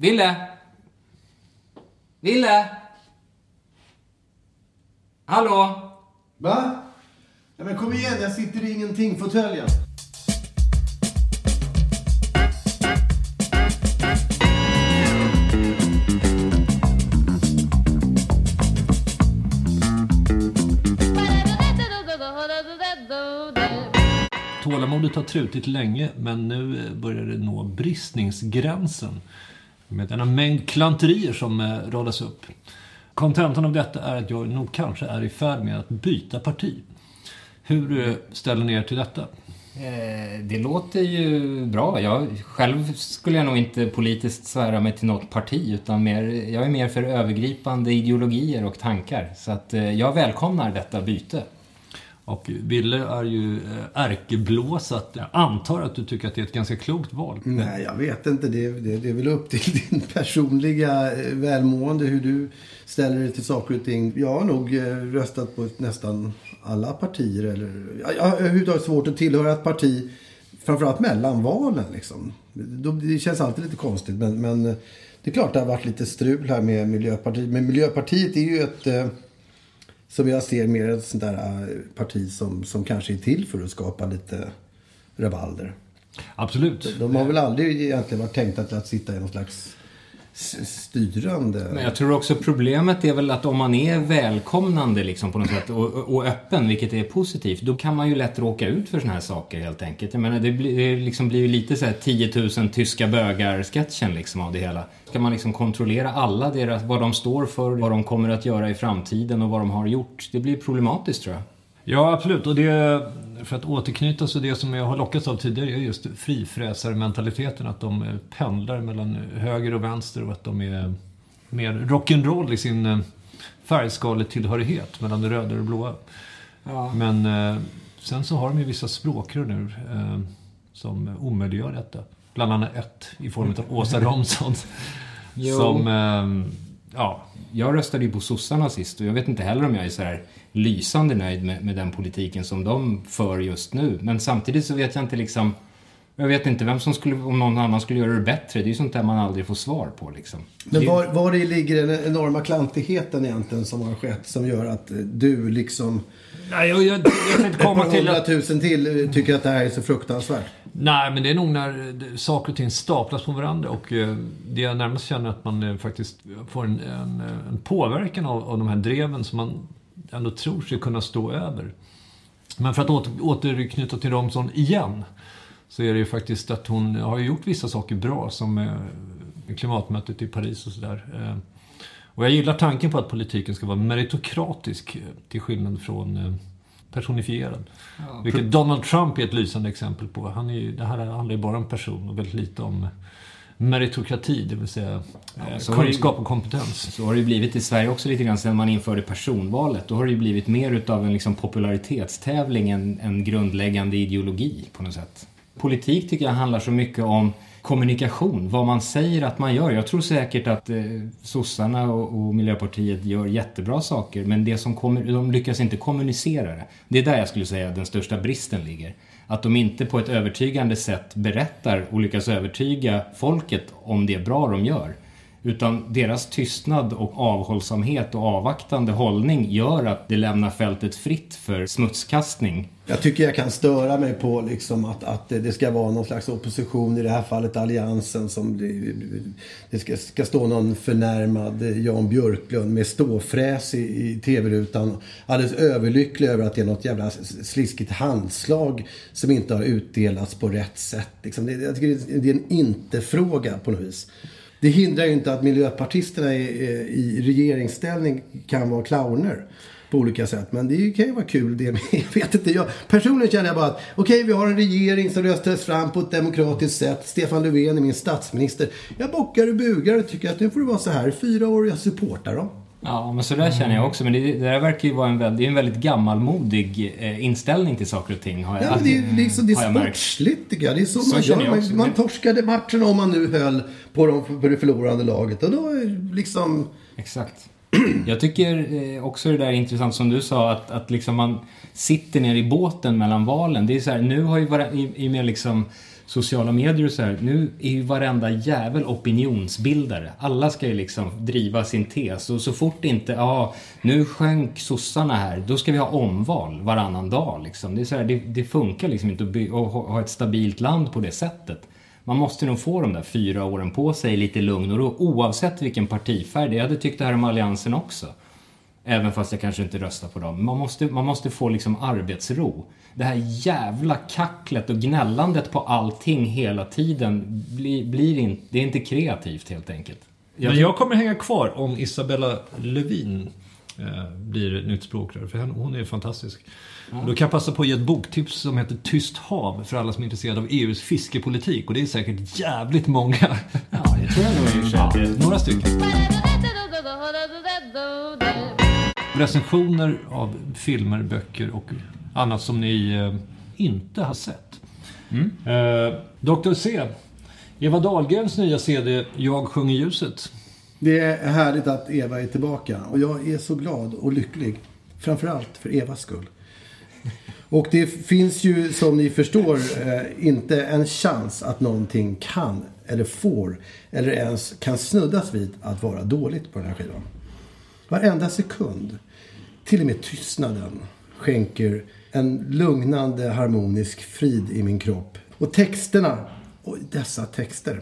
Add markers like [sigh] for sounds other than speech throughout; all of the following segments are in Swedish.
Ville! Ville! Hallå? Va? Ja, men kom igen, jag sitter i ingenting fåtöljen. Tålamodet har trutit länge, men nu börjar det nå bristningsgränsen. Med denna mängd klanterier som eh, radas upp. Kontentan av detta är att jag nog kanske är i färd med att byta parti. Hur eh, ställer ni er till detta? Eh, det låter ju bra. Jag, själv skulle jag nog inte politiskt svära mig till något parti utan mer, jag är mer för övergripande ideologier och tankar. Så att jag välkomnar detta byte. Och Ville är ju eh, ärkeblåsat. Jag antar att du tycker att det är ett ganska klokt val. Nej, jag vet inte. Det, det, det är väl upp till [laughs] din personliga eh, välmående hur du ställer dig till saker och ting. Jag har nog eh, röstat på nästan alla partier. Eller, jag har överhuvudtaget svårt att tillhöra ett parti. Framförallt mellan valen liksom. Det känns alltid lite konstigt. Men, men eh, det är klart det har varit lite strul här med Miljöpartiet. Men Miljöpartiet är ju ett som jag ser mer ett sånt där eh, parti som, som kanske är till för att skapa lite rabalder. Absolut. De har väl aldrig egentligen varit tänkta till att sitta i någon slags styrande... Men jag tror också problemet är väl att om man är välkomnande liksom på något sätt och, och öppen, vilket är positivt, då kan man ju lätt råka ut för såna här saker helt enkelt. Jag menar, det blir, det liksom blir ju lite så här 10 000 tyska bögar-sketchen liksom av det hela. Ska man liksom kontrollera alla deras, vad de står för, vad de kommer att göra i framtiden och vad de har gjort? Det blir problematiskt tror jag. Ja, absolut. Och det, för att återknyta till det som jag har lockats av tidigare är just frifräsarmentaliteten. Att de eh, pendlar mellan höger och vänster och att de är mer rock'n'roll i sin eh, färgskaletillhörighet mellan det röda och det blåa. Men eh, sen så har de ju vissa språkrör nu som omöjliggör detta. Bland annat ett i form av Åsa Romson. [laughs] Som, ja, Jag röstade ju på sossarna sist och jag vet inte heller om jag är så här lysande nöjd med, med den politiken som de för just nu. Men samtidigt så vet jag inte liksom jag vet inte vem som skulle, om någon annan skulle göra det bättre. Det är ju sånt där man aldrig får svar på liksom. Men var, var det ligger den enorma klantigheten egentligen som har skett som gör att du liksom nej, jag, jag, jag tänkte komma till att... hundratusen till tycker att det här är så fruktansvärt? Nej, men det är nog när saker och ting staplas på varandra och eh, det jag närmast känner att man eh, faktiskt får en, en, en påverkan av, av de här dreven som man ändå tror sig kunna stå över. Men för att åter, återknyta till Romson igen så är det ju faktiskt att hon har gjort vissa saker bra som eh, klimatmötet i Paris och sådär. Eh, och jag gillar tanken på att politiken ska vara meritokratisk eh, till skillnad från personifierad. Vilket Donald Trump är ett lysande exempel på. Han är ju, det här handlar ju bara om person och väldigt lite om meritokrati, det vill säga eh, det ju- kunskap och kompetens. Så har det ju blivit i Sverige också lite grann sen man införde personvalet. Då har det ju blivit mer utav en liksom popularitetstävling än en grundläggande ideologi på något sätt. Politik tycker jag handlar så mycket om kommunikation, vad man säger att man gör. Jag tror säkert att eh, sossarna och, och Miljöpartiet gör jättebra saker men det som kommer, de lyckas inte kommunicera det. Det är där jag skulle säga den största bristen ligger. Att de inte på ett övertygande sätt berättar och lyckas övertyga folket om det bra de gör. Utan deras tystnad och avhållsamhet och avvaktande hållning gör att det lämnar fältet fritt för smutskastning. Jag tycker jag kan störa mig på liksom att, att det ska vara någon slags opposition, i det här fallet Alliansen, som det, det ska, ska stå någon förnärmad Jan Björklund med ståfräs i, i tv-rutan. Alldeles överlycklig över att det är något jävla sliskigt handslag som inte har utdelats på rätt sätt. Liksom det, jag tycker det är en inte-fråga på något vis. Det hindrar ju inte att miljöpartisterna i, i regeringsställning kan vara clowner på olika sätt. Men det kan ju vara kul det med. [laughs] Jag vet inte. Jag, personligen känner jag bara att okej, okay, vi har en regering som röstades fram på ett demokratiskt sätt. Stefan Löfven är min statsminister. Jag bockar och bugar och tycker att nu får det vara så här. Fyra år, och jag supportar dem. Ja, men så där känner jag också. Men det, det där verkar ju vara en väldigt, en väldigt gammalmodig eh, inställning till saker och ting. Har jag, ja, men det, är, liksom, det är sportsligt tycker jag. Det är så, så man gör. Man, man torskade matchen om man nu höll på, dem, på det förlorande laget. Och då liksom... Exakt. Jag tycker eh, också det där är intressant som du sa att, att liksom man sitter ner i båten mellan valen. Det är så här, nu har ju vare, i, i med liksom sociala medier och så här, nu är ju varenda jävel opinionsbildare. Alla ska ju liksom driva sin tes och så fort inte, ja, nu sjönk sossarna här, då ska vi ha omval varannan dag liksom. Det, är så här, det, det funkar liksom inte att, by- att ha ett stabilt land på det sättet. Man måste nog få de där fyra åren på sig lite lugn och ro, oavsett vilken partifärg. Jag hade tyckt det här om Alliansen också. Även fast jag kanske inte röstar på dem. Man måste, man måste få liksom arbetsro. Det här jävla kacklet och gnällandet på allting hela tiden blir, blir inte, det är inte kreativt helt enkelt. Jag Men jag kommer hänga kvar om Isabella Lövin eh, blir nytt språkrör. För hon är fantastisk. Mm. Då kan jag passa på att ge ett boktips som heter Tyst hav för alla som är intresserade av EUs fiskepolitik. Och det är säkert jävligt många. Ja, det tror jag nog i och för sig. Några stycken. Recensioner av filmer, böcker och annat som ni eh, inte har sett. Mm. Eh, Dr. C. Eva Dahlgrens nya CD Jag sjunger ljuset. Det är härligt att Eva är tillbaka och jag är så glad och lycklig. Framförallt för Evas skull. Och det finns ju som ni förstår eh, inte en chans att någonting kan eller får eller ens kan snuddas vid att vara dåligt på den här skivan. Varenda sekund, till och med tystnaden, skänker en lugnande harmonisk frid i min kropp. Och texterna, och dessa texter.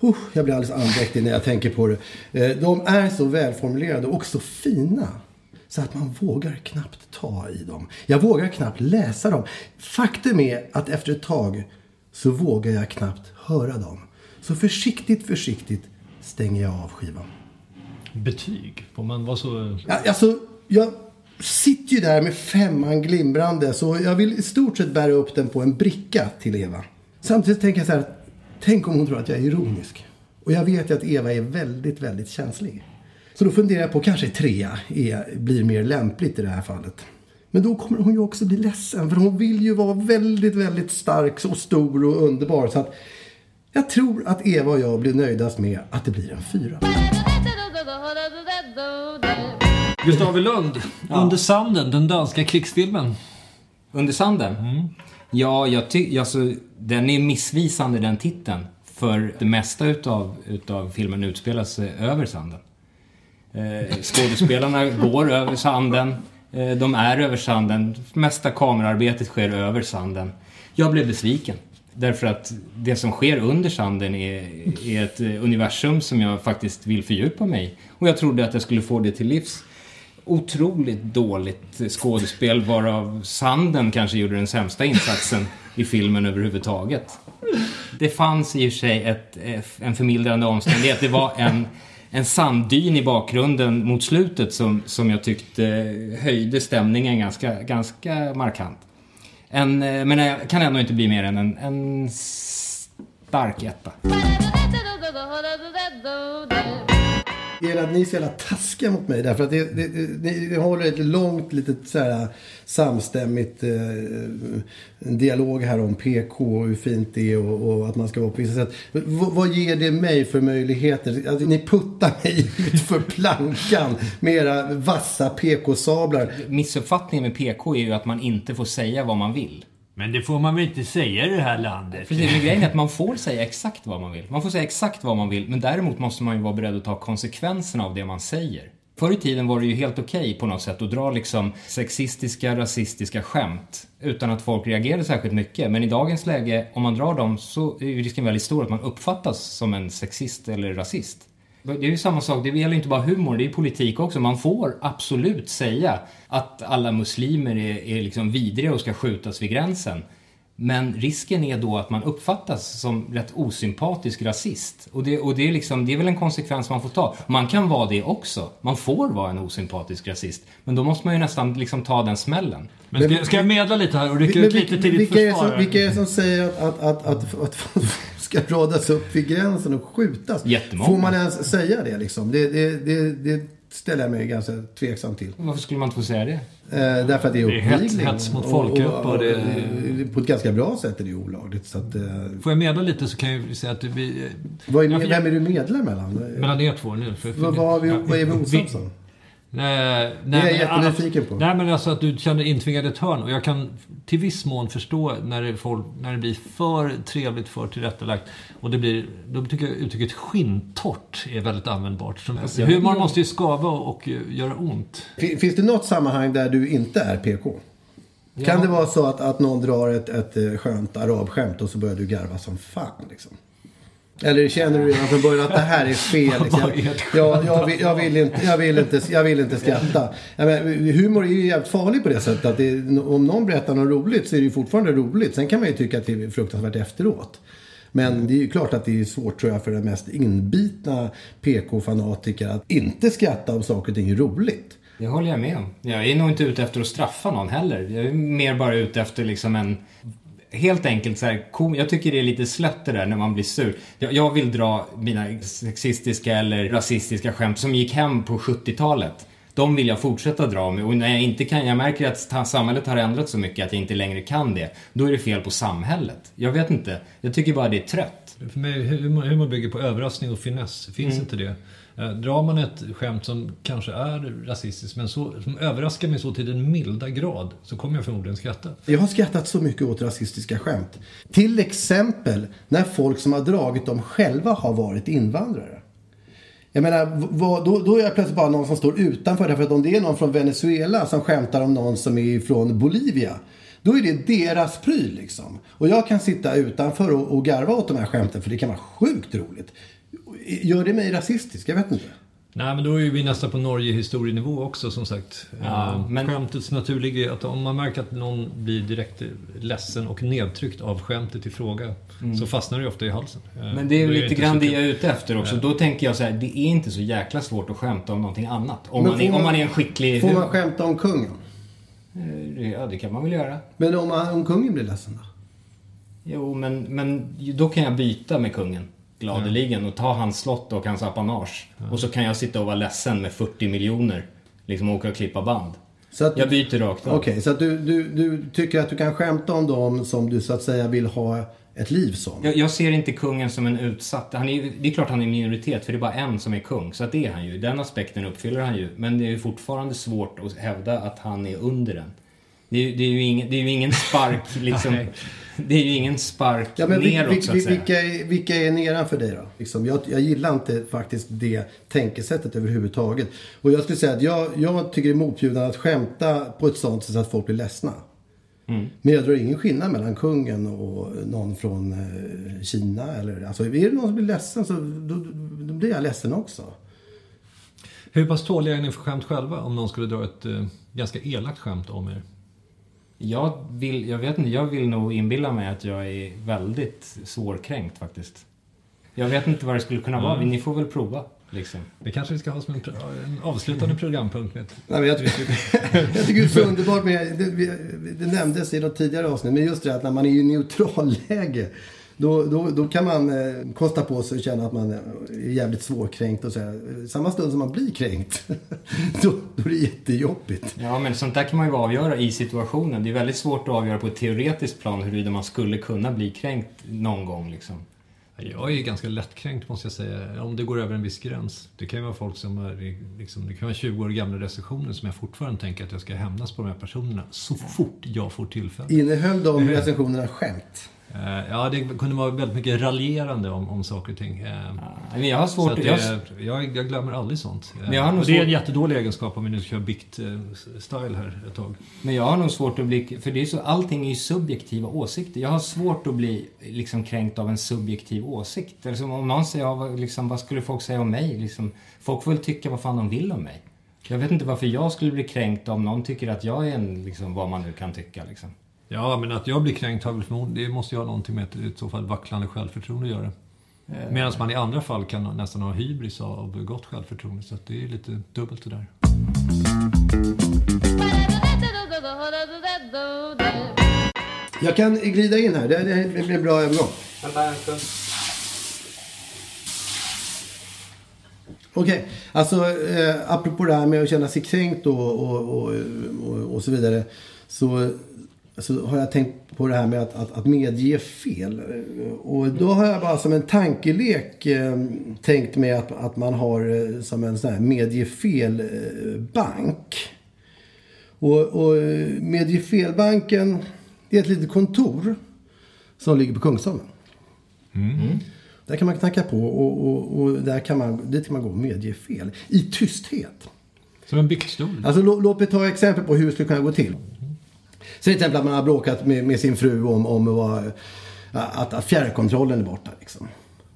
Oh, jag blir alldeles andäktig när jag tänker på det. Eh, de är så välformulerade och så fina. Så att man vågar knappt ta i dem. Jag vågar knappt läsa dem. Faktum är att efter ett tag så vågar jag knappt höra dem. Så försiktigt, försiktigt stänger jag av skivan. Betyg? Får man vara så... Ja, alltså, jag sitter ju där med femman glimrande så jag vill i stort sett bära upp den på en bricka till Eva. Samtidigt tänker jag så här, tänk om hon tror att jag är ironisk. Och jag vet ju att Eva är väldigt, väldigt känslig. Så då funderar jag på kanske trea är, blir mer lämpligt i det här fallet. Men då kommer hon ju också bli ledsen för hon vill ju vara väldigt, väldigt stark och stor och underbar. Så att jag tror att Eva och jag blir nöjdast med att det blir en fyra. Gustav Lund, ja. Under sanden, den danska krigsfilmen. Under sanden? Mm. Ja, jag tycker, alltså, den är missvisande den titeln. För det mesta utav, utav filmen utspelar sig över sanden. Eh, skådespelarna [laughs] går över sanden. Eh, de är över sanden. Mesta kamerarbetet sker över sanden. Jag blev besviken. Därför att det som sker under sanden är, är ett universum som jag faktiskt vill fördjupa mig i. Och jag trodde att jag skulle få det till livs. Otroligt dåligt skådespel varav sanden kanske gjorde den sämsta insatsen i filmen överhuvudtaget. Det fanns i och för sig ett, eh, en förmildrande omständighet. Det var en en sanddyn i bakgrunden mot slutet som, som jag tyckte höjde stämningen ganska, ganska markant. En, eh, men jag kan ändå inte bli mer än en, en stark etta är att ni är så jävla taskiga mot mig. Därför att det, det, det, ni håller ett långt litet så här, samstämmigt eh, dialog här om PK och hur fint det är och, och att man ska vara på vissa sätt. V vad ger det mig för möjligheter? Alltså, ni puttar mig [laughs] ut för plankan med era vassa PK-sablar. Missuppfattningen med PK är ju att man inte får säga vad man vill. Men det får man väl inte säga i det här landet? Precis, men grejen är att man får säga exakt vad man vill. Man får säga exakt vad man vill, men däremot måste man ju vara beredd att ta konsekvenserna av det man säger. Förr i tiden var det ju helt okej okay på något sätt att dra liksom sexistiska, rasistiska skämt utan att folk reagerade särskilt mycket. Men i dagens läge, om man drar dem så är ju risken väldigt stor att man uppfattas som en sexist eller rasist. Det är ju samma sak, det gäller inte bara humor, det är politik också. Man får absolut säga att alla muslimer är, är liksom vidriga och ska skjutas vid gränsen. Men risken är då att man uppfattas som rätt osympatisk rasist. Och det, och det, är, liksom, det är väl en konsekvens man får ta. Man kan vara det också. Man får vara en osympatisk rasist. Men då måste man ju nästan liksom ta den smällen. Men ska, ska jag medla lite här och rycka ut lite till ditt försvar? vilka är det som säger att, att, att, att, att [laughs] ska radas upp vid gränsen och skjutas? Jättemånga. Får man ens säga det liksom? Det, det, det, det ställer jag mig ganska tveksam till. Varför skulle man inte få säga det? Eh, därför att det är uppvigling. Det är hets mot folkgrupp. Och, och, och, det... På ett ganska bra sätt är det olagligt. Så att, eh... Får jag medla lite så kan jag säga att vi... Vad är, vem är du medlem mellan? Mellan er två nu. För, för, vad, vad, vi, vad är vi osams om? Nej, nej, det är jag jättenyfiken på. Nej, men alltså att du känner intvingad ett hörn. Och jag kan till viss mån förstå när det, folk, när det blir för trevligt, för tillrättalagt. Och det blir, då tycker jag uttrycket skinntorrt är väldigt användbart. Som, alltså, humor måste ju skava och, och göra ont. Finns det något sammanhang där du inte är PK? Ja. Kan det vara så att, att någon drar ett, ett eh, skönt arabskämt och så börjar du garva som fan liksom? Eller känner du redan från början att det här är fel? Liksom? [laughs] jag, jag, vill, jag, vill inte, jag, vill inte, jag vill inte skratta. Men, humor är ju jävligt farlig på det sättet att det, om någon berättar något roligt så är det ju fortfarande roligt. Sen kan man ju tycka att det är fruktansvärt efteråt. Men det är ju klart att det är svårt tror jag för den mest inbitna PK-fanatiker att inte skratta om saker och ting är roligt. Det håller jag med om. Jag är nog inte ute efter att straffa någon heller. Jag är mer bara ute efter liksom en helt enkelt så här, jag tycker det är lite slött det där när man blir sur. Jag, jag vill dra mina sexistiska eller rasistiska skämt som gick hem på 70-talet. De vill jag fortsätta dra med och när jag inte kan, jag märker att samhället har ändrats så mycket att jag inte längre kan det. Då är det fel på samhället. Jag vet inte. Jag tycker bara det är trött. För mig, humor bygger på överraskning och finess. Finns mm. inte det Eh, drar man ett skämt som kanske är rasistiskt men så, som överraskar mig så till den milda grad så kommer jag förmodligen skratta. Jag har skrattat så mycket åt rasistiska skämt. Till exempel när folk som har dragit dem själva har varit invandrare. Jag menar, vad, då, då är jag plötsligt bara någon som står utanför. Därför att om det är någon från Venezuela som skämtar om någon som är från Bolivia. Då är det deras pryl liksom. Och jag kan sitta utanför och, och garva åt de här skämten för det kan vara sjukt roligt. Gör det mig rasistisk? Jag vet inte. Nej, men då är vi nästan på Norge-historienivå också som sagt. Ja, eh, men... Skämtets naturliga är att om man märker att någon blir direkt ledsen och nedtryckt av skämtet i fråga mm. så fastnar det ofta i halsen. Eh, men det är, är lite grann det jag är ute efter också. Ja. Då tänker jag så här, det är inte så jäkla svårt att skämta om någonting annat. Om, man, är, man, om man är en skicklig... Får man skämta om kungen? Eh, ja, det kan man väl göra. Men om, om kungen blir ledsen då? Jo, men, men då kan jag byta med kungen gladeligen och ta hans slott och hans apanage. Och så kan jag sitta och vara ledsen med 40 miljoner. Liksom åka och klippa band. Så att, jag byter rakt av. Okej, okay, så att du, du, du tycker att du kan skämta om dem som du så att säga vill ha ett liv som? Jag, jag ser inte kungen som en utsatt. Han är, det är klart han är minoritet för det är bara en som är kung. Så att det är han ju. Den aspekten uppfyller han ju. Men det är fortfarande svårt att hävda att han är under den. Det är, det är, ju, ingen, det är ju ingen spark [laughs] liksom. [laughs] det är ju ingen spark ja, men neråt vil, vil, så att säga. Vilka är, vilka är nedanför dig då? Liksom, jag, jag gillar inte faktiskt det tänkesättet överhuvudtaget. Och jag skulle säga att jag, jag tycker det är motbjudande att skämta på ett sånt sätt att folk blir ledsna. Mm. Men jag drar ingen skillnad mellan kungen och någon från eh, Kina. Eller, alltså, är det någon som blir ledsen så då, då blir jag ledsen också. Hur pass tåliga är ni för skämt själva om någon skulle dra ett eh, ganska elakt skämt om er? Jag vill, jag vet inte, jag vill nog inbilla mig att jag är väldigt svårkränkt faktiskt. Jag vet inte vad det skulle kunna vara, men ni får väl prova. Liksom. Det kanske vi ska ha som en, en avslutande programpunkt. Med. Nej, men jag, tycker, [laughs] jag tycker det är så underbart med, det, det nämndes i något tidigare avsnitt, men just det att när man är i neutralläge då, då, då kan man eh, kosta på sig att känna att man är jävligt svårkränkt och så här. Samma stund som man blir kränkt, [laughs] då, då är det jättejobbigt. Ja, men sånt där kan man ju avgöra i situationen. Det är väldigt svårt att avgöra på ett teoretiskt plan huruvida man skulle kunna bli kränkt någon gång liksom. Jag är ganska lättkränkt måste jag säga, om det går över en viss gräns. Det kan ju vara folk som är, liksom, det kan vara 20 år gamla recensioner som jag fortfarande tänker att jag ska hämnas på de här personerna så fort jag får tillfälle. Innehöll de recensionerna skämt? Eh, Ja, det kunde vara väldigt mycket raljerande om, om saker och ting. Eh, Men jag har svårt... det, jag, jag glömmer aldrig sånt. Eh, jag har nog det är en jättedålig egenskap om vi nu kör bikt-style här ett tag. Men jag har nog svårt att bli... För det är så, allting är ju subjektiva åsikter. Jag har svårt att bli liksom kränkt av en subjektiv åsikt. Eller som om någon säger, ja, vad- liksom, vad skulle folk säga om mig? Liksom, folk får väl tycka vad fan de vill om mig. Jag vet inte varför jag skulle bli kränkt om någon tycker att jag är en, liksom, vad man nu kan tycka. Liksom. Ja, men att jag blir kränkt har väl förmodligen, det måste ju ha någonting med ett i så fall vacklande självförtroende att göra. Medan man i andra fall kan nästan ha hybris av gott självförtroende. Så att det är lite dubbelt det där. Jag kan glida in här. Det, blir en bra övergång. Okej, alltså eh, apropå det här med att känna sig kränkt och, och, och, och, och så vidare. Så, så har jag tänkt på det här med att, att, att medge fel. Eh, Och då har jag bara som en tankelek eh, tänkt mig att, att man har eh, som en sån här medge fel-bank. Och, och eh, medge fel-banken det är ett litet kontor som ligger på Kungsholmen. Där kan man knacka på och, och, och där kan man, dit kan man gå och medge fel. I tysthet. Som en biktstol. Alltså lå, låt mig ta exempel på hur det skulle kunna gå till. Säg till exempel att man har bråkat med, med sin fru om, om vad, att, att fjärrkontrollen är borta. Liksom.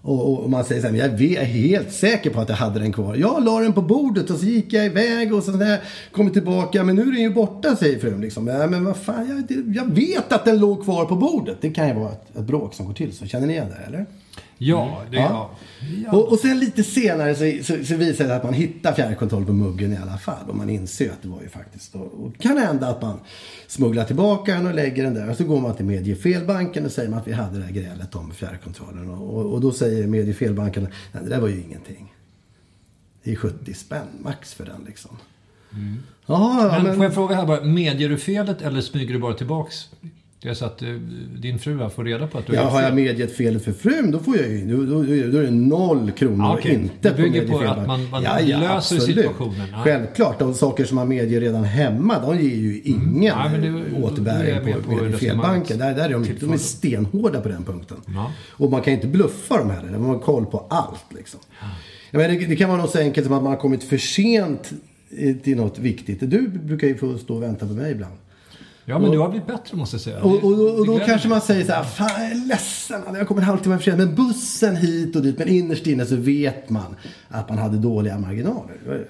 Och, och, man säger så här, jag vet- jag är helt säker på att jag hade den kvar. Jag la den på bordet och så gick jag iväg och så där, jag tillbaka, men nu är den ju borta säger frun. Liksom. Ja, men vad fan, jag, jag vet att den låg kvar på bordet. Det kan ju vara ett, ett bråk som går till så. Känner ni igen det eller? Ja, det Ja. ja. Och, och sen lite senare så, så, så visar det att man hittar fjärrkontroll på muggen i alla fall. Och man inser att det var ju faktiskt. Och, och kan hända att man smugglar tillbaka den och lägger den där. Och så går man till mediefelbanken och säger man att vi hade det här grälet om fjärrkontrollen. Och, och, och då säger mediefelbanken, nej det där var ju ingenting. Det är 70 spänn max för den liksom. Jaha, Men, men, får jag fråga här bara, medger du felet eller smyger du bara tillbaks? Det är så att eh, din fru får reda på att du Ja, har jag medgett felet för frun, då får jag ju, då, då, då är det noll kronor Ja, och okej. inte Det bygger på mediefelbank. att man- man löser situationen. Ja. Självklart, de saker som man medger redan hemma, de ger ju ingen Ja, men det- då är jag återbäring på, på mediefelbanken. Där, där är de, de är stenhårda på den punkten. Ja. Och man kan inte bluffa dem heller, de har koll på allt liksom. Jag menar, det, det kan vara något så enkelt som att man har kommit för sent eh, till något viktigt. Du brukar ju få stå och vänta på mig ibland. Ja, men du har blivit bättre måste jag säga. Och, och, och, och då kanske man säger så här, fan jag är ledsen, jag kommer en halvtimme för sent. Men bussen hit och dit. Men innerst inne så vet man att man hade dåliga marginaler.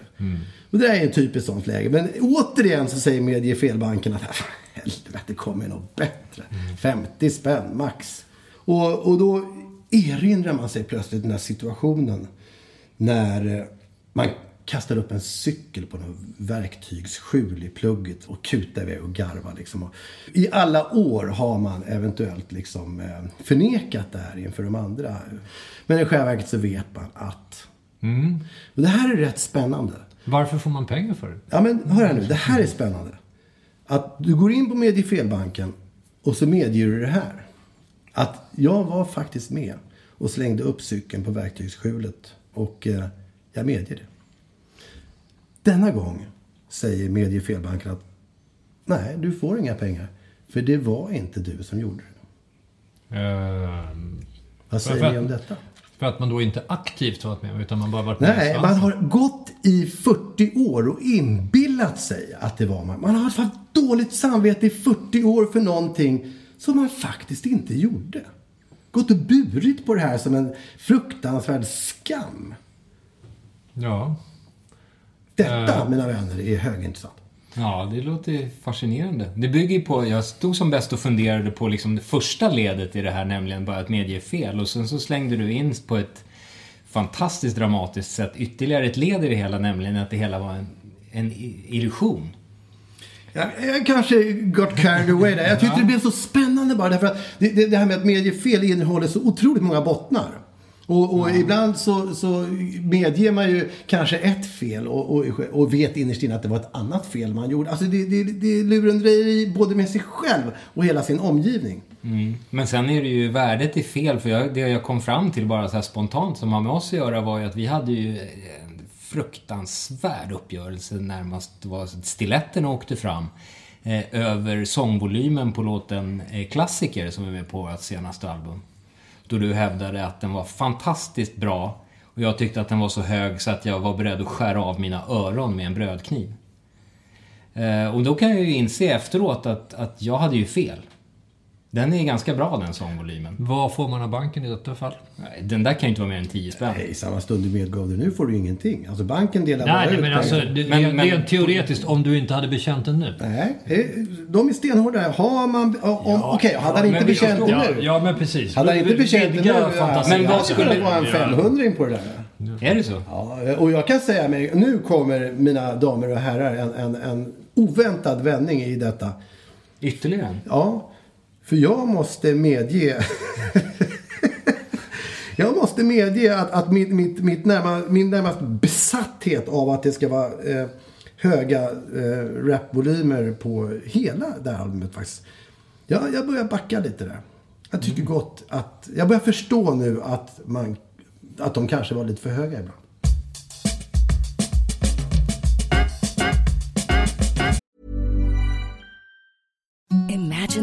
Och det är ett typiskt sånt läge. Men återigen så säger mediefelbanken att helvete, det kommer något bättre. 50 spänn max. Och, och då erinrar man sig plötsligt den här situationen när man kastar upp en cykel på något verktygsskjul i plugget och kutar iväg och garvar. Liksom. Och I alla år har man eventuellt liksom, eh, förnekat det här inför de andra. Men i själva verket så vet man att... Och det här är rätt spännande. Varför får man pengar för det? Ja men hör här nu, det här är spännande. Att du går in på mediefelbanken och så medger du det här. Att jag var faktiskt med och slängde upp cykeln på verktygsskjulet och eh, jag medger det. Denna gång säger mediefelbanken att nej, du får inga pengar. För det var inte du som gjorde det. Ehm, Vad säger Varför? ni om detta? för att man då inte aktivt varit med, utan man bara varit med Nej, man har gått i 40 år och inbillat sig att det var man. Man har haft dåligt samvete i 40 år för någonting som man faktiskt inte gjorde. Gått och burit på det här som en fruktansvärd skam. Ja. Detta, Eh. mina vänner, är högintressant. Ja, det låter fascinerande. Det bygger ju på, jag stod som bäst och funderade på liksom det första ledet i det här, nämligen bara att medge fel. Och sen så slängde du in på ett fantastiskt dramatiskt sätt ytterligare ett led i det hela, nämligen att det hela var en, en illusion. Jag, jag kanske got carried away där. Jag tyckte det blev så spännande bara därför att det, det, det här med att medie fel innehåller så otroligt många bottnar. Och, och ibland så, så medger man ju kanske ett fel och, och, och vet innerst inne att det var ett annat fel man gjorde. Alltså det, det, det är lurendrejeri både med sig själv och hela sin omgivning. Mm. Men sen är det ju värdet i fel, för jag, det jag kom fram till bara så spontant som har med oss att göra var ju att vi hade ju en fruktansvärd uppgörelse närmast var stiletten åkte fram eh, över sångvolymen på låten eh, Klassiker som är med på vårt senaste album. Då du hävdade att den var fantastiskt bra och jag tyckte att den var så hög så att jag var beredd att skära av mina öron med en brödkniv. Eh, och då kan jag ju inse efteråt att, att jag hade ju fel. Den är ganska bra den sångvolymen. Vad får man av banken i detta fall? Nej, Den där kan ju inte vara mer än 10 spänn. Nej, samma stund du medgav det nu får du ingenting. Alltså banken delar bara Nej, ut men alltså, det, Men- det, men- det är teoretiskt om du inte hade bekänt den nu. Nej, eh, de är stenhårda. Har man... Om, Okej, hade han inte bekänt det ja, nu? Ja, men precis. Hade han inte bekänt det nu? Ja, fantasin. Men vad skulle- skulle vara en 500 på det där? Är det så? Ja, och jag kan säga mig, nu kommer mina damer och herrar en, en, en oväntad vändning i detta. Ytterligare en? Ja, för jag måste medge [laughs] Jag måste medge att, att mitt, mitt, mitt närma, min närmast besatthet av att det ska vara eh, höga eh, rapvolymer på hela det här albumet faktiskt. Jag, jag börjar backa lite där. Jag tycker gott att... Jag börjar förstå nu att, man, att de kanske var lite för höga ibland.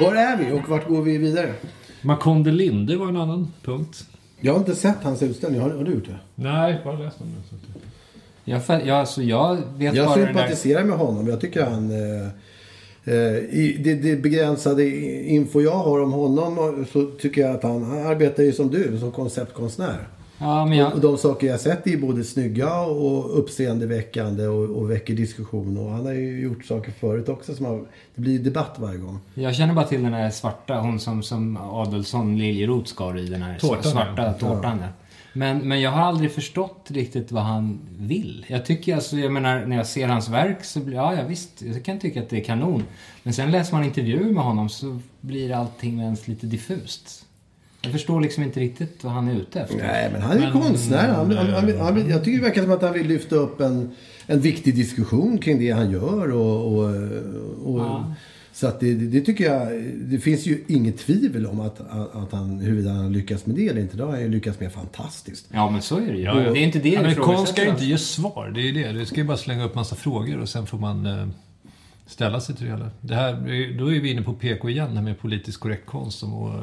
Var är vi och vart går vi vidare? Makonde Linde var en annan punkt. Jag har inte sett hans utställning. Har, har du gjort det? Nej, bara läst om den. Jag, jag, alltså, jag vet Jag bara den där... sympatiserar med honom. Jag tycker han... Eh, eh, i det, det begränsade info jag har om honom så tycker jag att han, han arbetar ju som du, som konceptkonstnär. Ja, men Och jag, de saker jag sett är både snygga och uppseendeväckande och, och väcker diskussion. Och han har ju gjort saker förut också som har... Det blir ju debatt varje gång. jag känner bara till den där svarta, hon som, som Adelsson Liljeroth skar i den här Tårtan, svarta ja. tårtan. där. Men, men jag har aldrig förstått riktigt vad han vill. Jag tycker alltså, jag menar, när jag ser hans verk så blir, ja, ja visst, jag kan tycka att det är kanon. Men sen läser man intervjuer med honom så blir allting ens lite diffust. Jag förstår liksom inte riktigt vad han är ute efter. Nej, men han är ju konstnär. Han, han, han, han, jag tycker det verkar som att han vill lyfta upp en, en viktig diskussion kring det han gör. Och, och, och, Så att det, det, det tycker jag, det finns ju inget tvivel om att, att, att han, huruvida han lyckas med det eller inte. Det har han ju lyckats med fantastiskt. Ja, men så är det ju. Ja, ja. Det är inte det ja, men konst ska ju inte ge svar. Det är ju det. Det ska ju bara slänga upp massa frågor och sen får man eh, ställa sig till det hela. Det här, då är vi inne på PK igen, det här med politiskt korrekt konst. som- Och,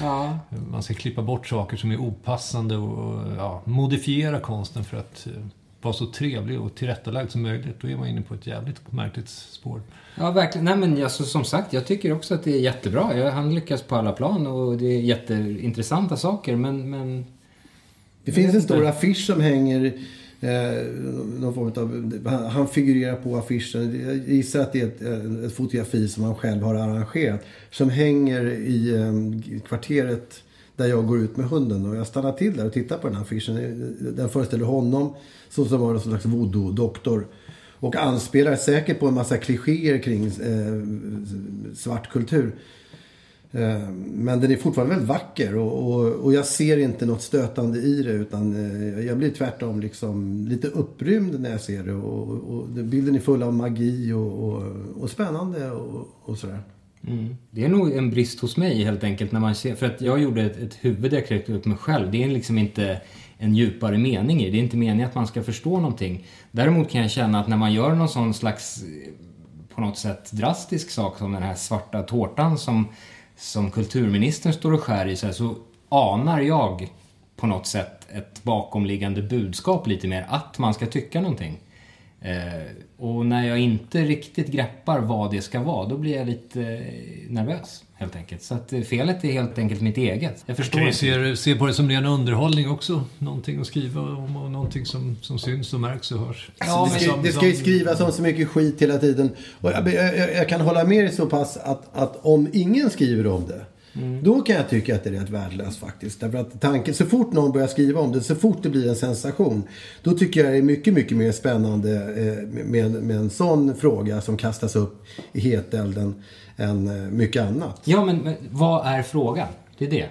Ja, man ska klippa bort saker som är opassande och, och ja, modifiera konsten för att eh, vara så trevlig och tillrättalagd som möjligt. Då är man inne på ett jävligt märkligt spår. Ja, verkligen. Nej, men alltså, som sagt, jag tycker också att det är jättebra. Jag, han lyckas på alla plan och det är jätteintressanta saker. Men, men Det finns en stor affisch som hänger Eh, någon form av, han, han figurerar på affischen. Jag gissar att det är ett, eh, ett fotografi som han själv har arrangerat. Som hänger i eh, kvarteret där jag går ut med hunden. Och jag stannar till där och tittar på den här affischen. Eh, den föreställer honom som, som var en slags voodoo-doktor. Och anspelar säkert på en massa klichéer kring eh, svart kultur. Eh, men den är fortfarande väldigt vacker och, och, och, jag ser inte något stötande i det utan eh, jag blir tvärtom liksom lite upprymd när jag ser det. Och, och bilden är full av magi och, och spännande och, sådär. Mm. Det är nog en brist hos mig helt enkelt när man ser, för att jag gjorde ett, ett huvud där jag kräkte upp mig själv. Det är liksom inte en djupare mening i det. är inte meningen att man ska förstå någonting. Däremot kan jag känna att när man gör någon sån slags eh, på något sätt drastisk sak som den här svarta tårtan som som kulturministern står och skär i så, här, så anar jag på något sätt ett bakomliggande budskap lite mer att man ska tycka någonting. Eh, och när jag inte riktigt greppar vad det ska vara, då blir jag lite eh, nervös helt enkelt. Så att eh, felet är helt enkelt mitt eget. Jag förstår kan ju se, se på det som ren underhållning också. Någonting att skriva om och någonting som, som syns och märks och hörs. Ja, det, ska, det ska ju skrivas om så mycket skit hela tiden. Och jag, jag, jag kan hålla med dig så pass att, att om ingen skriver om det Mm. Då kan jag tycka att det är rätt värdelöst faktiskt. Därför att tanken, så fort någon börjar skriva om det, så fort det blir en sensation. Då tycker jag det är mycket, mycket mer spännande eh, med, med en sån fråga som kastas upp i hetelden än eh, mycket annat. Ja, men, men vad är frågan? Det är det.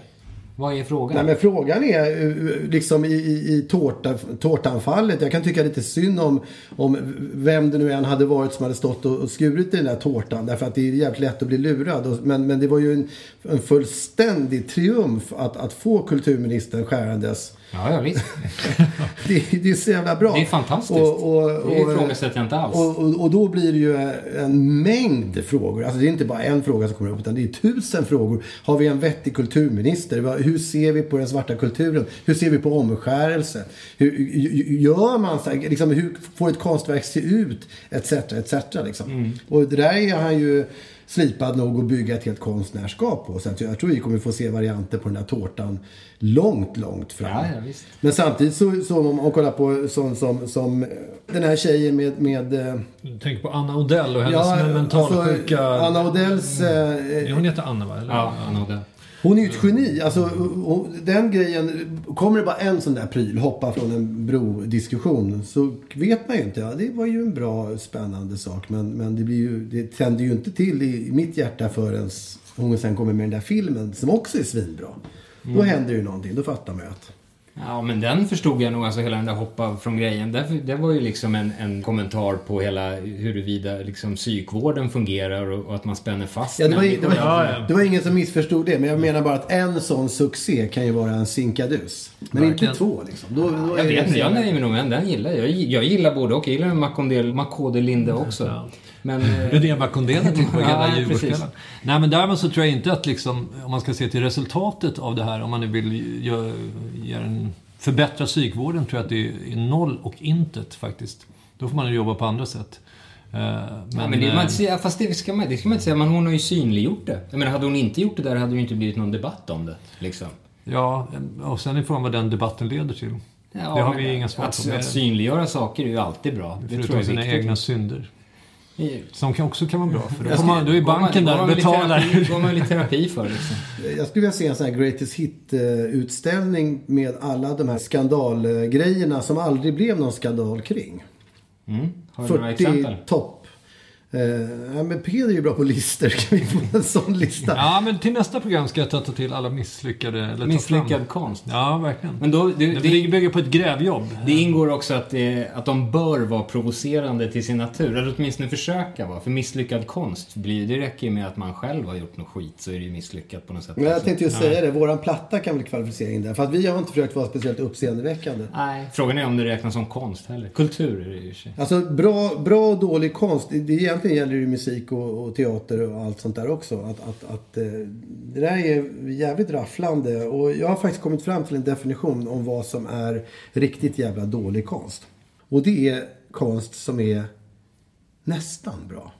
Vad är frågan? Nej, men frågan är eh, liksom i, i, i tårta, tårtanfallet. Jag kan tycka lite synd om, om vem det nu än hade varit som hade stått och, och skurit i den där tårtan. Därför att det är jävligt lätt att bli lurad. Men, men det var ju en, en fullständig triumf att, att få kulturministern skärandes Ja, ja visst. [laughs] det, det, är så jävla bra. Det är fantastiskt. Och, och, och, det ifrågasätter jag inte alls. Och, och, och, då blir det ju en mängd frågor. Alltså det är inte bara en fråga som kommer upp, utan det är tusen frågor. Har vi en vettig kulturminister? Hur ser vi på den svarta kulturen? Hur ser vi på omskärelse? Hur gör man så här, liksom, Hur får ett konstverk se ut? Etc, etc. Liksom. Mm. Och det där är han ju slipad nog att bygga ett helt konstnärskap på. Så att jag tror vi kommer få se varianter på den här tårtan långt, långt fram. Ja, ja, Men samtidigt så, så om man kollar på som, som, som den här tjejen med... med eh, du tänker på Anna Odell och hennes ja, mentalsjuka... Alltså, Anna Odells... Eh, hon heter Anna va? Eller? Ja, Anna Odell. Hon är ju ett geni. Alltså, den grejen, kommer det bara en sån där pryl, hoppa från en brodiskussion, så vet man ju inte. Ja, det var ju en bra, spännande sak. Men, men det, blir ju, det tänder ju inte till i mitt hjärta förrän hon sen kommer med den där filmen, som också är svinbra. Mm. Då händer ju någonting, då fattar man ju att Ja, men den förstod jag nog, alltså hela den där hoppa från grejen. Det, det var ju liksom en, en kommentar på hela huruvida liksom psykvården fungerar och, och att man spänner fast ja, det, var, det, var, ja, ja. det var ingen som missförstod det, men jag menar bara att en sån succé kan ju vara en sinkadus. Men Verkligen. inte två liksom. Då, då jag vet inte, jag nöjer mig nog med den gillar jag. Jag gillar både och. Jag gillar Macondel, Macode Linde också. Men, Rudén Macondelen till på [laughs] hela Djurgårdskvällen. Nej men däremot så tror jag inte att liksom, om man ska se till resultatet av det här, om man nu vill göra en förbättra psykvården, tror jag att det är noll och intet faktiskt. Då får man jobba på andra sätt. Eh, men, ja, men det, man, eh, fast det ska, man, det ska man inte säga, men hon har ju synliggjort det. Jag menar, hade hon inte gjort det där hade det ju inte blivit någon debatt om det. Liksom. Ja, och sen är frågan vad den debatten leder till. Ja, det har vi inga svar på. Att synliggöra saker är ju alltid bra. Det Förutom tror jag sina egna synder. Som kan också kan vara bra för då, man, då är banken där och betalar. går man lite terapi för liksom. Jag skulle vilja se en sån här Greatest Hit-utställning med alla de här skandalgrejerna som aldrig blev någon skandal kring. Mm. Har du några exempel? topp Uh, ja, men Peder är ju bra på listor. [laughs] Kan vi få en sån lista? Ja, men till nästa program ska jag ta till alla misslyckade... Eller Misslyckad konst. Ja, verkligen. Men då, det, det, det bygger på ett grävjobb. Det ingår också att, det, att de bör vara provocerande till sin natur. Eller åtminstone försöka vara. För misslyckad konst, blir, det räcker ju med att man själv har gjort något skit så är det ju misslyckat på något sätt. Men jag tänkte ju säga det. Våran platta kan väl kvalificera in där. För att vi har inte försökt vara speciellt uppseendeväckande. Nej, frågan är om det räknas som konst heller. Kultur är det ju Alltså, bra, bra och dålig konst. Det, det egentligen gäller ju musik och, och, teater och allt sånt där också. Att, att, att eh, det där är jävligt rafflande. Och jag har faktiskt kommit fram till en definition om vad som är riktigt jävla dålig konst. Och det är konst som är nästan bra.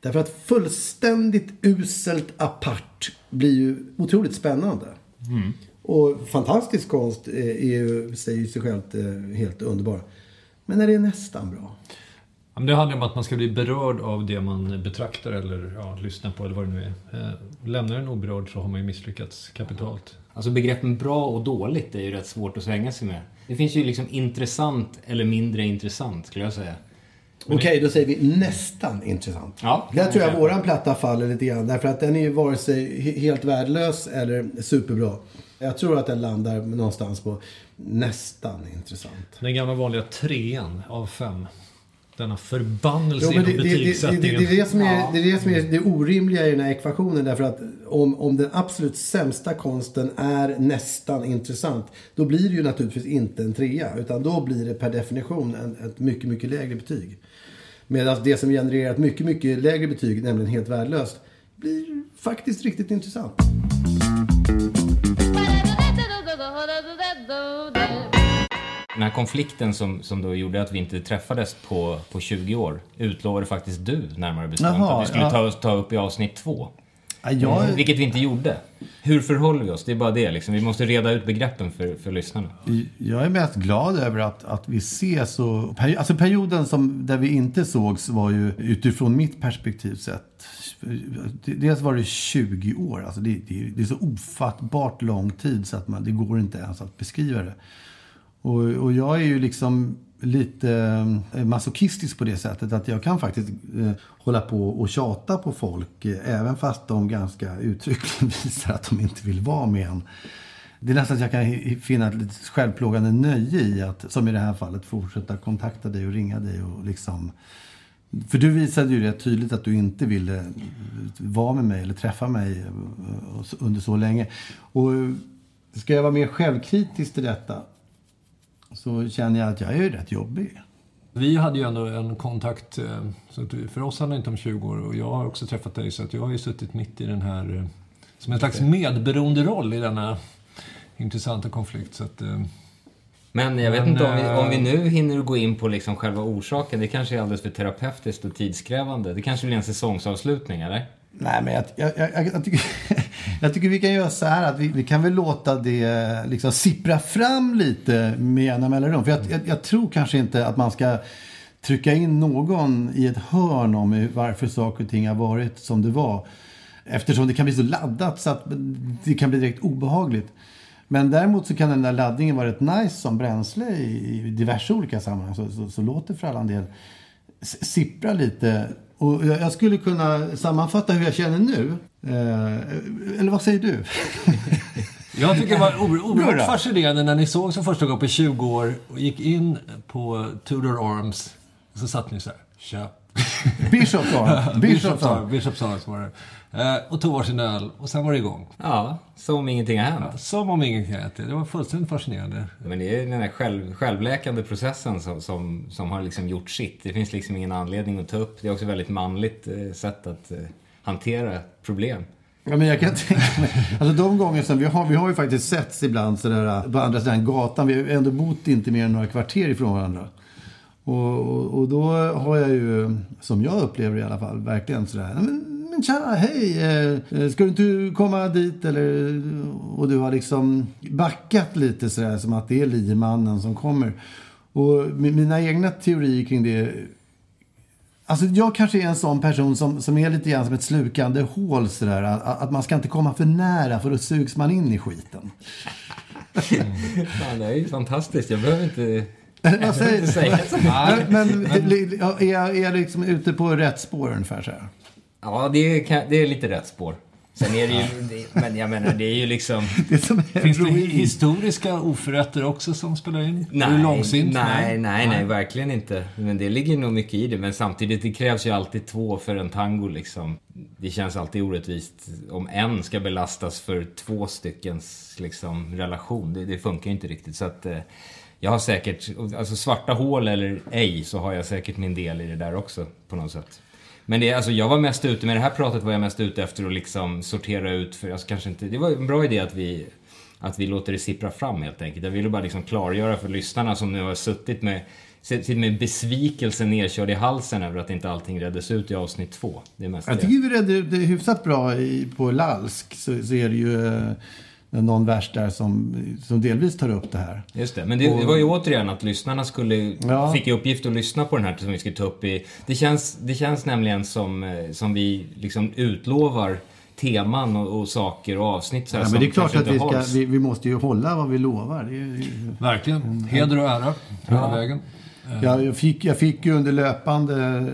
Därför att fullständigt uselt apart blir ju otroligt spännande. Mm. Och fantastisk konst är ju, säger sig självt eh, helt underbar. Men när det är nästan bra. Ja, men det handlar om att man ska bli berörd av det man betraktar eller ja, lyssnar på eller vad det nu är. Eh, lämnar den oberörd så har man ju misslyckats kapitalt. Alltså begreppen bra och dåligt är ju rätt svårt att svänga sig med. Det finns ju liksom intressant eller mindre intressant skulle jag säga. Okej, då säger vi nästan intressant. Ja, Där tror jag våran platta faller lite grann. Därför att den är ju vare sig he- helt värdelös eller superbra. Jag tror att den landar någonstans på nästan intressant. Den gamla vanliga trean av fem. Denna förbannelse Jo, men det, inom det, det, det, betygssättningen. det, är det, som är, Ja. det är det som är det orimliga i den här ekvationen. Därför att om, om den absolut sämsta konsten är nästan intressant. Då blir det ju naturligtvis inte en trea. Utan då blir det per definition en, ett mycket, mycket lägre betyg. Medan det som genererar ett mycket, mycket lägre betyg, nämligen helt värdelöst, blir faktiskt riktigt intressant. Den här konflikten som, som då gjorde att vi inte träffades på, på 20 år utlovade faktiskt du närmare bestämt Jaha, att vi skulle ja. ta, ta upp i avsnitt två. Ja, jag, Vilket vi inte gjorde. Hur förhåller vi oss? Det är bara det liksom. Vi måste reda ut begreppen för, för lyssnarna. Jag är mest glad över att, att vi ses. Och, alltså perioden som, där vi inte sågs var ju utifrån mitt perspektiv sett. Dels var det 20 år. Alltså det, det, det är så ofattbart lång tid så att man, det går inte ens att beskriva det. Och, och jag är ju liksom lite eh, masochistisk på det sättet att jag kan faktiskt eh, hålla på och tjata på folk eh, även fast de ganska uttryckligen [laughs] visar att de inte vill vara med en. Det är nästan att jag kan finna ett lite självplågande nöje i att, som i det här fallet, fortsätta kontakta dig och ringa dig och liksom... För du visade ju rätt tydligt att du inte ville eh, vara med mig eller träffa mig eh, under så länge. Och ska jag vara mer självkritisk till detta så känner jag att jag är rätt jobbig. Vi hade ju ändå en kontakt, eh, så för oss handlar det inte om 20 år och jag har också träffat dig så att jag har ju suttit mitt i den här, eh, som en slags medberoende roll i denna intressanta konflikt. Så att, eh, Men jag vet Men, inte om vi, om vi nu hinner gå in på liksom själva orsaken. Det kanske är alldeles för terapeutiskt och tidskrävande. Det kanske blir en säsongsavslutning, eller? Nej, men jag, jag, jag, jag, tycker, [laughs] jag tycker vi kan göra så här att vi, vi kan väl låta det liksom sippra fram lite med jämna mellanrum. För jag, jag, jag tror kanske inte att man ska trycka in någon i ett hörn om varför saker och ting har varit som det var. Eftersom det kan bli så laddat så att det kan bli direkt obehagligt. Men däremot så kan den där laddningen vara rätt nice som bränsle i, i diverse olika sammanhang. Så, så, så låt det för all del sippra lite. Och jag, jag skulle kunna sammanfatta hur jag känner nu. Eh, eller vad säger du? [laughs] Jag tycker det var oer- oerhört fascinerande när ni såg som första gången på 20 år och gick in på Tudor Arms. Så satt ni så här, tja. Bishop Arm. Bishops Arms, Bishops Arms var det. Eh, och tog varsin öl och sen var det igång. Ja, som om ingenting har hänt. Som om ingenting hade hänt. Det var fullständigt fascinerande. Men det är den där själv, självläkande processen som, som, som har liksom gjort sitt. Det finns liksom ingen anledning att ta upp. Det är också ett väldigt manligt eh, sätt att eh, hantera problem. Ja, men jag kan tänka mig. Alltså de gånger som vi har, vi har ju faktiskt setts ibland sådär på andra sidan gatan. Vi har ändå bott inte mer än några kvarter ifrån varandra. Och, och, och då har jag ju, som jag upplever i alla fall, verkligen sådär. Men, men tja, hej, eh, ska du inte komma dit? Eller, och du har liksom backat lite sådär som att det är liemannen som kommer. Och mi- mina egna teorier kring det Alltså jag kanske är en sån person som, som är lite grann som ett slukande hål sådär. Att, att man ska inte komma för nära för då sugs man in i skiten. Fan, det är ju fantastiskt. Jag behöver inte, jag behöver inte säger säga så. Men, men är, jag, är jag liksom ute på rätt spår ungefär så här? Ja, det är, det är lite rätt spår. Sen är det ju, det, men jag menar det är ju liksom... [laughs] Det är Finns det historiska oförrätter också som spelar in? Är Nej, du långsint? nej, nej, nej, verkligen inte. Men det ligger nog mycket i det. Men samtidigt, det krävs ju alltid två för en tango liksom. Det känns alltid orättvist om en ska belastas för två styckens liksom, relation. Det, det funkar ju inte riktigt. Så att eh, jag har säkert, alltså svarta hål eller ej, så har jag säkert min del i det där också på något sätt. Men det, alltså, jag var mest ute, med det här pratet var jag mest ute efter att liksom sortera ut, för alltså, kanske inte, det var en bra idé att vi att vi låter det sippra fram helt enkelt. Jag ville bara liksom klargöra för lyssnarna som nu har suttit med, suttit med besvikelse nedkörd i halsen över att inte allting reddes ut i avsnitt två. Det är mest Jag det. tycker vi redde ut det hyfsat bra i, på Lalsk. Så, så är det ju... eh, någon vers där som, som delvis tar upp det här. Just det, men det, det var ju återigen att lyssnarna skulle, Ja. fick i uppgift att lyssna på den här som vi skulle ta upp i... Det känns, det känns nämligen som, eh, som vi liksom utlovar teman och, och saker och avsnitt så här, Ja, som men det är klart att vi, inte ska, vi, vi måste ju hålla vad vi lovar. Det är, ju- Verkligen. Heder och ära hela vägen. Eh. Jag, fick, jag fick ju under löpande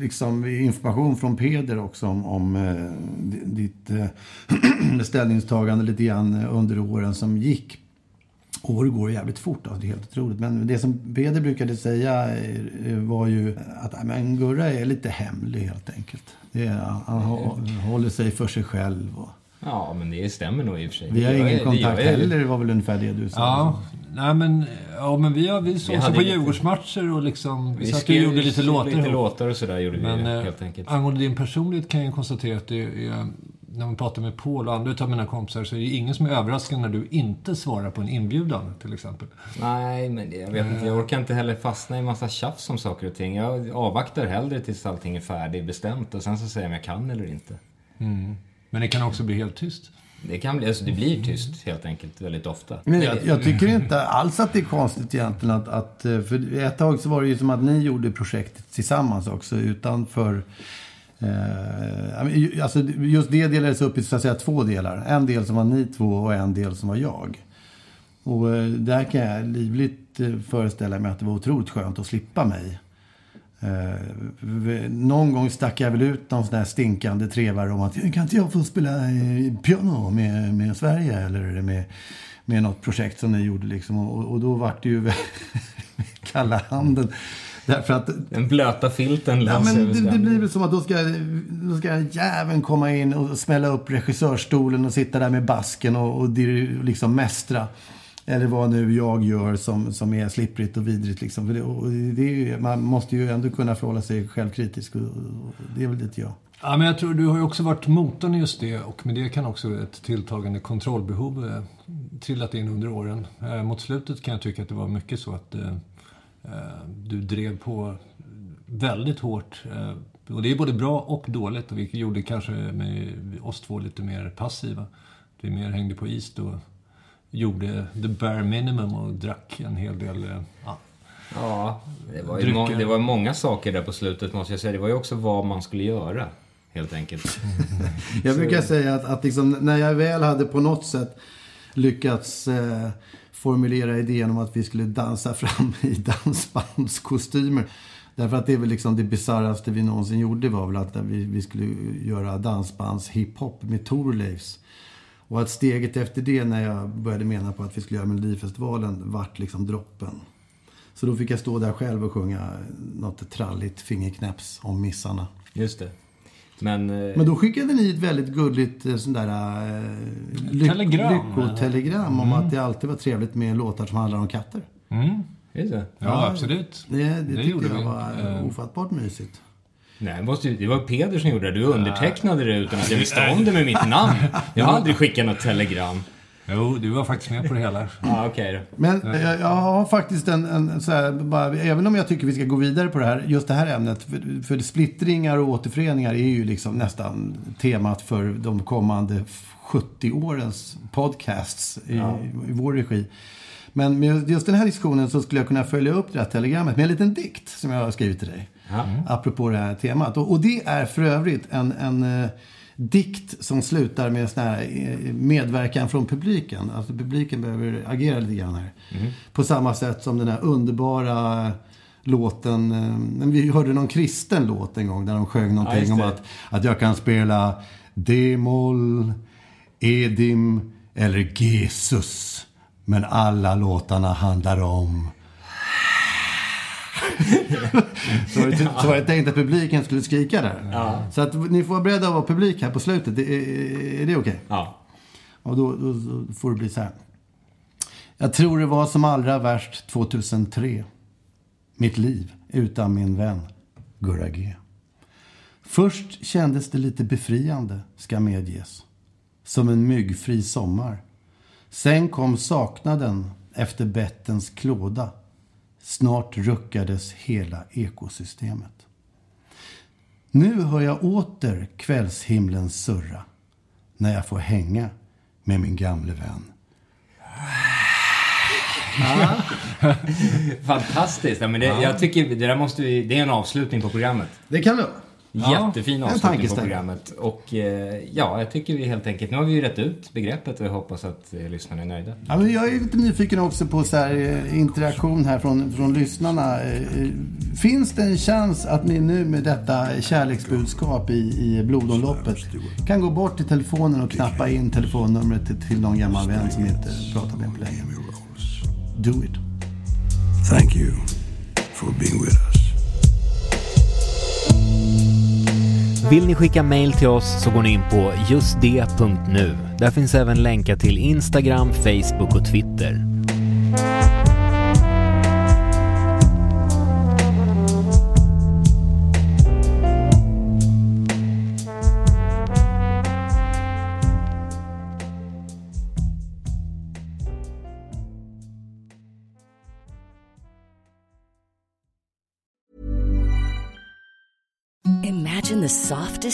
liksom, information från Peder också om, om eh, ditt eh, [clears throat] ställningstagande lite grann under åren som gick. År går jävligt fort, alltså, det är helt otroligt. Men det som Peder brukade säga eh, var ju att men Gurra är lite hemlig helt enkelt. Det är, han håller sig för sig själv. Och, Ja, men det stämmer nog i och för sig. vi har Det ingen det kontakt heller, var väl ungefär det du sa. Ja, nej men, ja, men vi, har, vi sågs hade på Djurgårdsmatcher och liksom... Vi, Vi satt och gjorde lite låtar lite låtar och sådär gjorde vi Men ju, eh, helt enkelt. angående din personlighet kan jag konstatera att det är, när man pratar med Paul och andra av mina kompisar så är det ingen som är överraskad när du inte svarar på en inbjudan till exempel. Nej, men det- jag vet inte. Jag orkar inte heller fastna i massa tjafs om saker och ting. Jag avvaktar hellre tills allting är färdigbestämt och sen så säger jag om jag kan eller inte. Men det kan också bli helt tyst. Det kan bli, alltså det blir tyst helt enkelt väldigt ofta. Men jag, jag tycker inte alls att det är konstigt egentligen att, att... eh, För ett tag så var det ju som att ni gjorde projektet tillsammans också utanför... Eh, alltså just det delades upp i så att säga två delar. En del som var ni två och en del som var jag. Och eh, där kan jag livligt eh, föreställa mig att det var otroligt skönt att slippa mig. Eh, någon gång stack jag väl ut någon sån där stinkande trevare om att kan inte jag få spela eh, piano med, med Sverige eller med, med något projekt som ni gjorde liksom. Och, och då vart det ju [laughs] kalla handen. Därför att Den blöta filten Ja, men det, det blir väl som att då ska, då ska jäveln komma in och smälla upp regissörstolen och sitta där med basken och, och liksom mästra. Eller vad nu jag gör som, som är slipprigt och vidrigt. Liksom. För det, och det är ju, man måste ju ändå kunna förhålla sig självkritisk. Och, och det är väl lite jag. Ja, men jag tror du har ju också varit motorn i just det och med det kan också ett tilltagande kontrollbehov eh, trillat in under åren. Eh, mot slutet kan jag tycka att det var mycket så att eh, eh du drev på väldigt hårt. Eh, och det är både bra och dåligt och vi gjorde kanske med oss två lite mer passiva. Vi mer hängde på is då. Gjorde the bare minimum och drack en hel del. eh, Ja, Ja, det var, må, det var många saker där på slutet måste jag säga. Det var ju också vad man skulle göra, helt enkelt. [laughs] Jag brukar säga att, att liksom, när jag väl hade på något sätt lyckats eh, formulera idén om att vi skulle dansa [laughs] fram i dansbandskostymer. Därför att det är väl liksom det bisarraste vi någonsin gjorde var väl att vi, vi skulle göra dansbands hiphop med Thorleifs. Och att steget efter det när jag började mena på att vi skulle göra Melodifestivalen vart liksom droppen. Så då fick jag stå där själv och sjunga något tralligt fingerknäpps om missarna. Just det. Men, eh, Men då skickade ni ett väldigt gulligt eh, sån där, eh, ly- Telegram. lyckotelegram om att det alltid var trevligt med låtar som handlar om katter. just det. ja, absolut. Det, det, tyckte gjorde jag vi. var Eh, ofattbart mysigt. Nej, det måste, ju- det var Peder som gjorde det. Du undertecknade det utan att jag visste om det med mitt namn. Jag har aldrig skickat något telegram. Jo, du var faktiskt med på det hela. Ja, okej då. Men eh, jag, jag har faktiskt en, en så här, bara, även om jag tycker vi ska gå vidare på det här, just det här ämnet. För, för splittringar och återföreningar är ju liksom nästan temat för de kommande 70 årens podcasts i, i vår regi. Men med just den här diskussionen så skulle jag kunna följa upp det här telegrammet med en liten dikt som jag har skrivit till dig. Apropå det här temat. Och, och det är för övrigt en, en eh, dikt som slutar med sån här eh, medverkan från publiken. Alltså publiken behöver agera lite grann här. På samma sätt som den här underbara låten. eh, Vi hörde någon kristen låt en gång där de sjöng någonting just om att, att jag kan spela D-moll, E-dim eller Jesus. Men alla låtarna handlar om så, var det, så var det tänkt att publiken skulle skrika där. Så att ni får vara beredda att vara publik här på slutet. Är, är det okej? Ja. Och då, då, då får det bli så här. Jag tror det var som allra värst 2003. Mitt liv utan min vän Gurra G. Först kändes det lite befriande, ska medges. Som en myggfri sommar. Sen kom saknaden efter bettens klåda. Snart ruckades hela ekosystemet. Nu hör jag åter kvällshimlen surra när jag får hänga med min gamle vän. [laughs] Fantastiskt. Ja, men det, Jag tycker det där måste vi, det är en avslutning på programmet. Det kan du. Jättefin en avslutning på programmet. Och eh, ja, jag tycker vi helt enkelt, nu har vi ju rätt ut begreppet och jag hoppas att eh, lyssnarna är nöjda. Ja, men jag är lite nyfiken också på så här, eh, interaktion här från, från lyssnarna. Finns det en chans att ni nu med detta kärleksbudskap i, i blodomloppet kan gå bort till telefonen och knappa in telefonnumret till, till någon gammal vän som inte pratar med på länge? Do it. Thank you for being with us. Vill ni skicka mail till oss så går ni in på justd.nu. Där finns även länkar till Instagram, Facebook och Twitter.